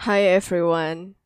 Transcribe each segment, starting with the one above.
Hi everyone.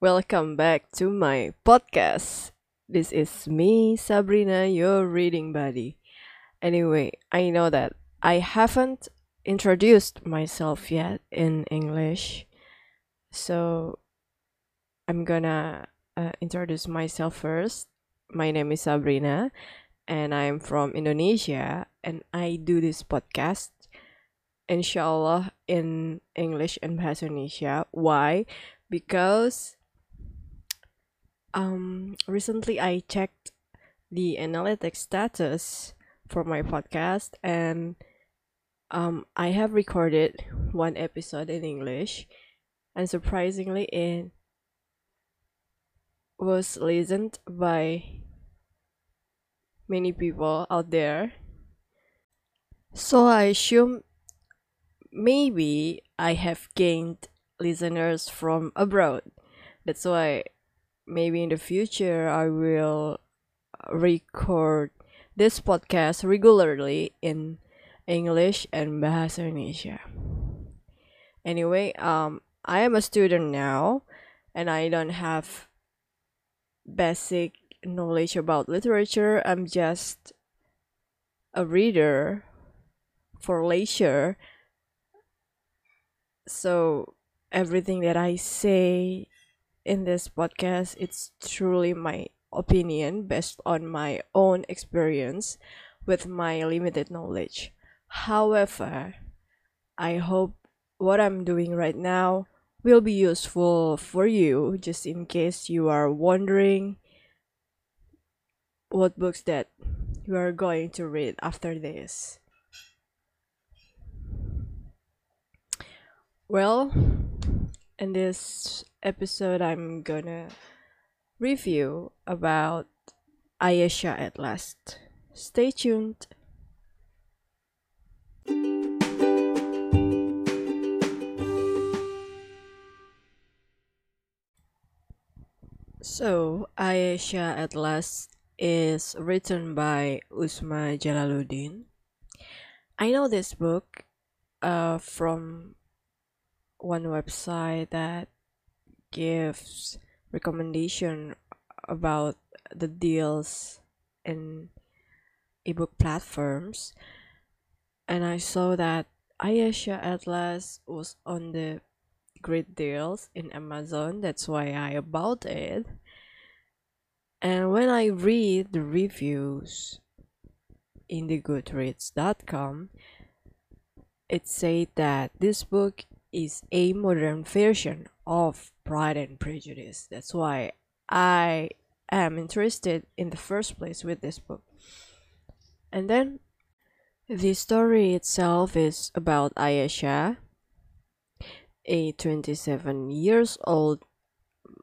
Welcome back to my podcast. This is me, Sabrina, your reading buddy. Anyway, I know that I haven't introduced myself yet in English. So I'm gonna uh, introduce myself first. My name is Sabrina and I'm from Indonesia and I do this podcast inshallah in English and Bahasa Indonesia. Why? Because um recently I checked the analytics status for my podcast and um I have recorded one episode in English and surprisingly it was listened by many people out there. So I assume maybe I have gained listeners from abroad. That's why maybe in the future I will record this podcast regularly in English and Bahasa Indonesia. Anyway, um I am a student now and I don't have basic knowledge about literature. I'm just a reader for leisure. So everything that I say in this podcast it's truly my opinion based on my own experience with my limited knowledge. However, I hope what I'm doing right now will be useful for you just in case you are wondering what books that you are going to read after this. Well, in this episode, I'm gonna review about Ayesha at last. Stay tuned. So, Ayesha at last is written by Uzma Jalaluddin. I know this book uh, from one website that gives recommendation about the deals in ebook platforms. And I saw that Ayesha at last was on the great deals in Amazon. That's why I bought it. And when I read the reviews in the goodreads.com it said that this book is a modern version of Pride and Prejudice. That's why I am interested in the first place with this book. And then the story itself is about Ayesha, a 27 years old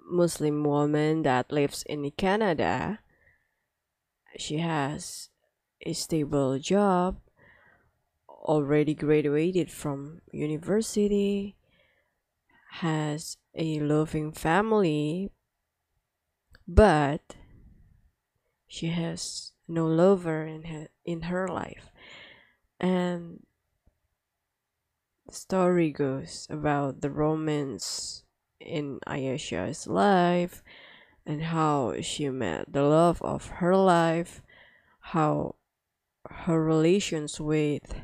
Muslim woman that lives in Canada. She has a stable job already graduated from university, has a loving family, but she has no lover in her in her life. And the story goes about the romance in Ayesha's life and how she met the love of her life, how her relations with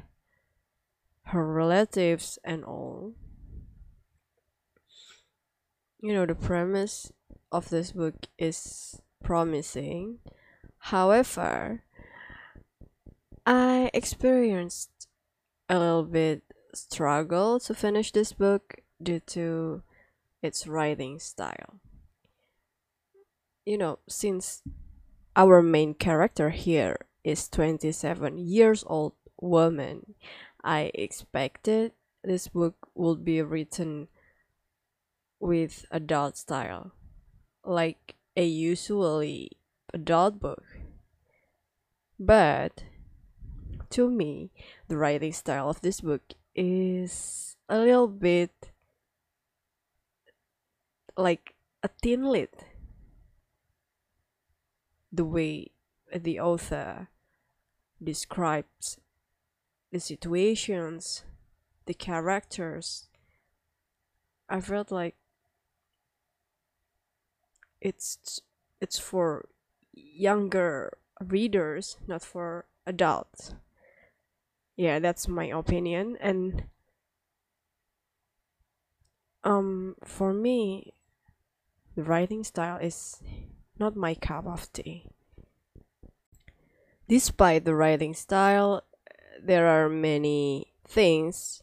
her relatives and all. You know, the premise of this book is promising. However, I experienced a little bit struggle to finish this book due to its writing style. You know, since our main character here is 27 years old woman I expected this book would be written with adult style, like a usually adult book. But to me, the writing style of this book is a little bit like a teen lit. The way the author describes the situations, the characters, I felt like it's it's for younger readers, not for adults. Yeah, that's my opinion and um for me the writing style is not my cup of tea. Despite the writing style, there are many things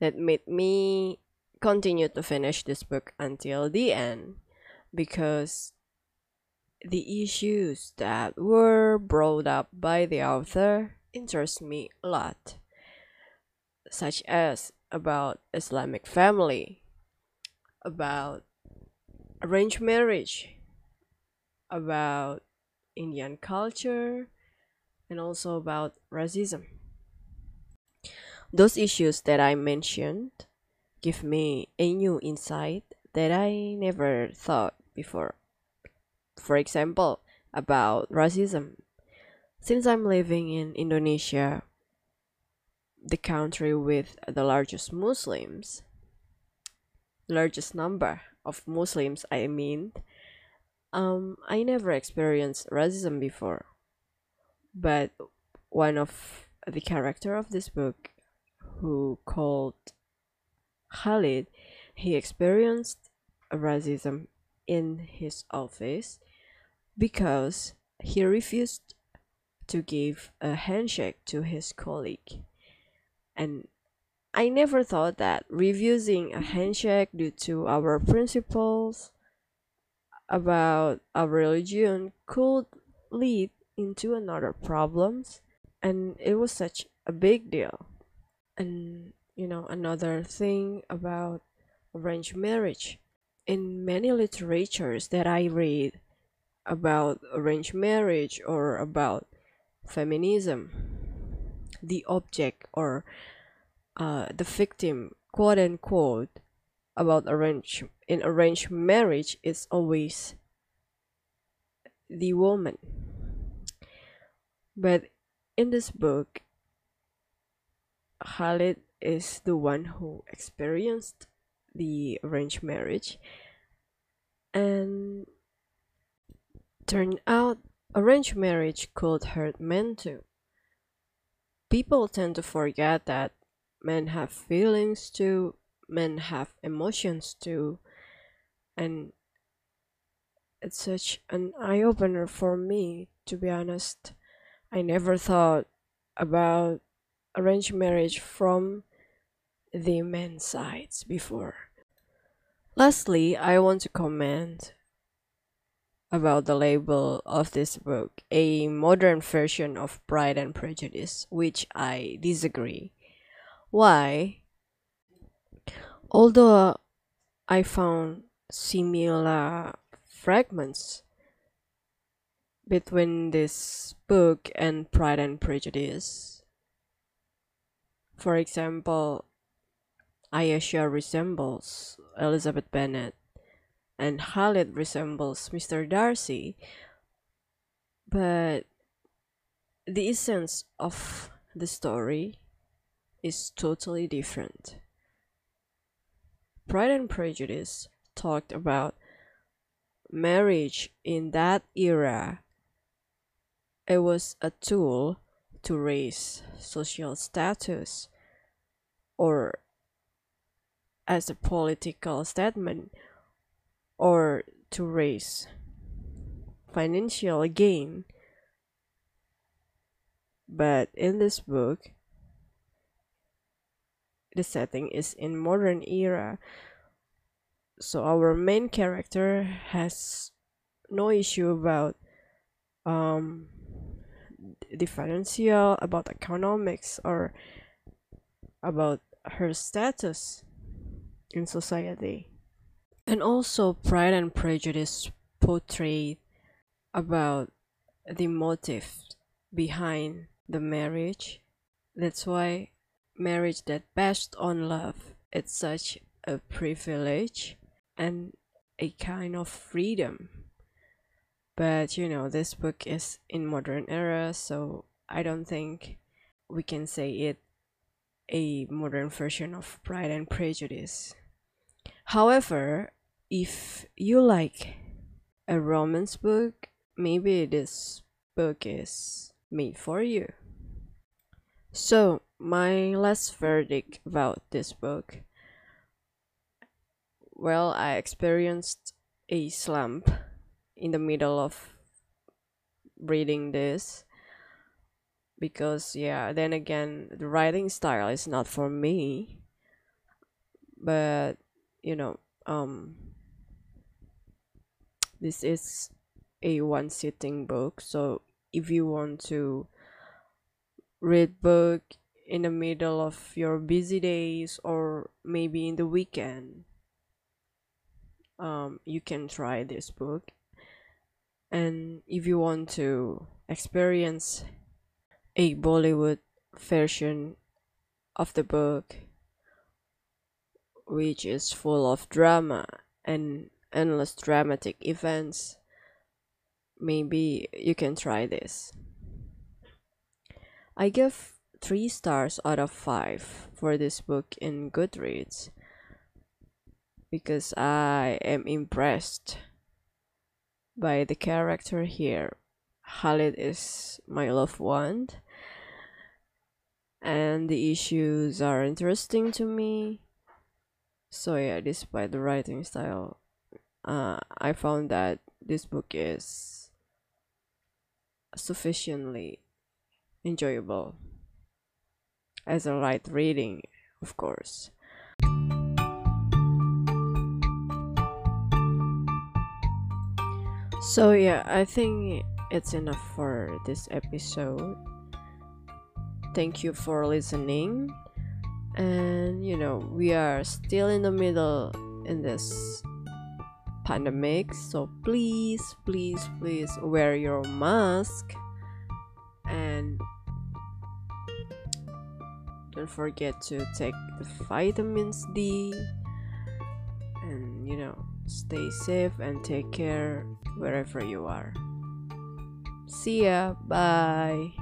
that made me continue to finish this book until the end because the issues that were brought up by the author interest me a lot, such as about Islamic family, about arranged marriage, about Indian culture, and also about racism. Those issues that I mentioned give me a new insight that I never thought before. For example, about racism. Since I'm living in Indonesia, the country with the largest Muslims, largest number of Muslims, I mean, um, I never experienced racism before. But one of the character of this book, who called Khalid, he experienced racism in his office because he refused to give a handshake to his colleague. And I never thought that refusing a handshake due to our principles about our religion could lead into another problems and it was such a big deal. And you know another thing about arranged marriage in many literatures that I read about arranged marriage or about feminism, the object or uh, the victim, quote unquote, about arranged in arranged marriage is always the woman. But in this book, Khalid is the one who experienced the arranged marriage and turned out arranged marriage could hurt men too. People tend to forget that men have feelings too, men have emotions too, and it's such an eye opener for me, to be honest. I never thought about arranged marriage from the men's sides before. Lastly, I want to comment about the label of this book, a modern version of Pride and Prejudice, which I disagree. Why? Although I found similar fragments between this book and Pride and Prejudice. For example, Ayesha resembles Elizabeth Bennet and Khalid resembles Mr. Darcy, but the essence of the story is totally different. Pride and Prejudice talked about marriage in that era. It was a tool to raise social status or as a political statement or to raise financial gain. But in this book, the setting is in modern era. So our main character has no issue about um financial about economics or about her status in society. And also, Pride and Prejudice portrayed about the motive behind the marriage. That's why marriage that based on love it's such a privilege and a kind of freedom. But you know, this book is in modern era, so I don't think we can say it a modern version of Pride and Prejudice. However, if you like a romance book, maybe this book is made for you. So, my last verdict about this book well, I experienced a slump in the middle of reading this because, yeah, then again, the writing style is not for me, but you know, um, this is a one sitting book, so if you want to read book in the middle of your busy days or maybe in the weekend um, you can try this book and if you want to experience a bollywood version of the book which is full of drama and endless dramatic events maybe you can try this. I give 3 stars out of 5 for this book in Goodreads because I am impressed by the character here. Khalid is my loved one, and the issues are interesting to me. So, yeah, despite the writing style, uh, I found that this book is sufficiently enjoyable as a light reading, of course. So, yeah, I think it's enough for this episode. Thank you for listening. And you know, we are still in the middle in this pandemic, so please, please, please wear your mask and don't forget to take the vitamins D and you know stay safe and take care wherever you are. See ya. Bye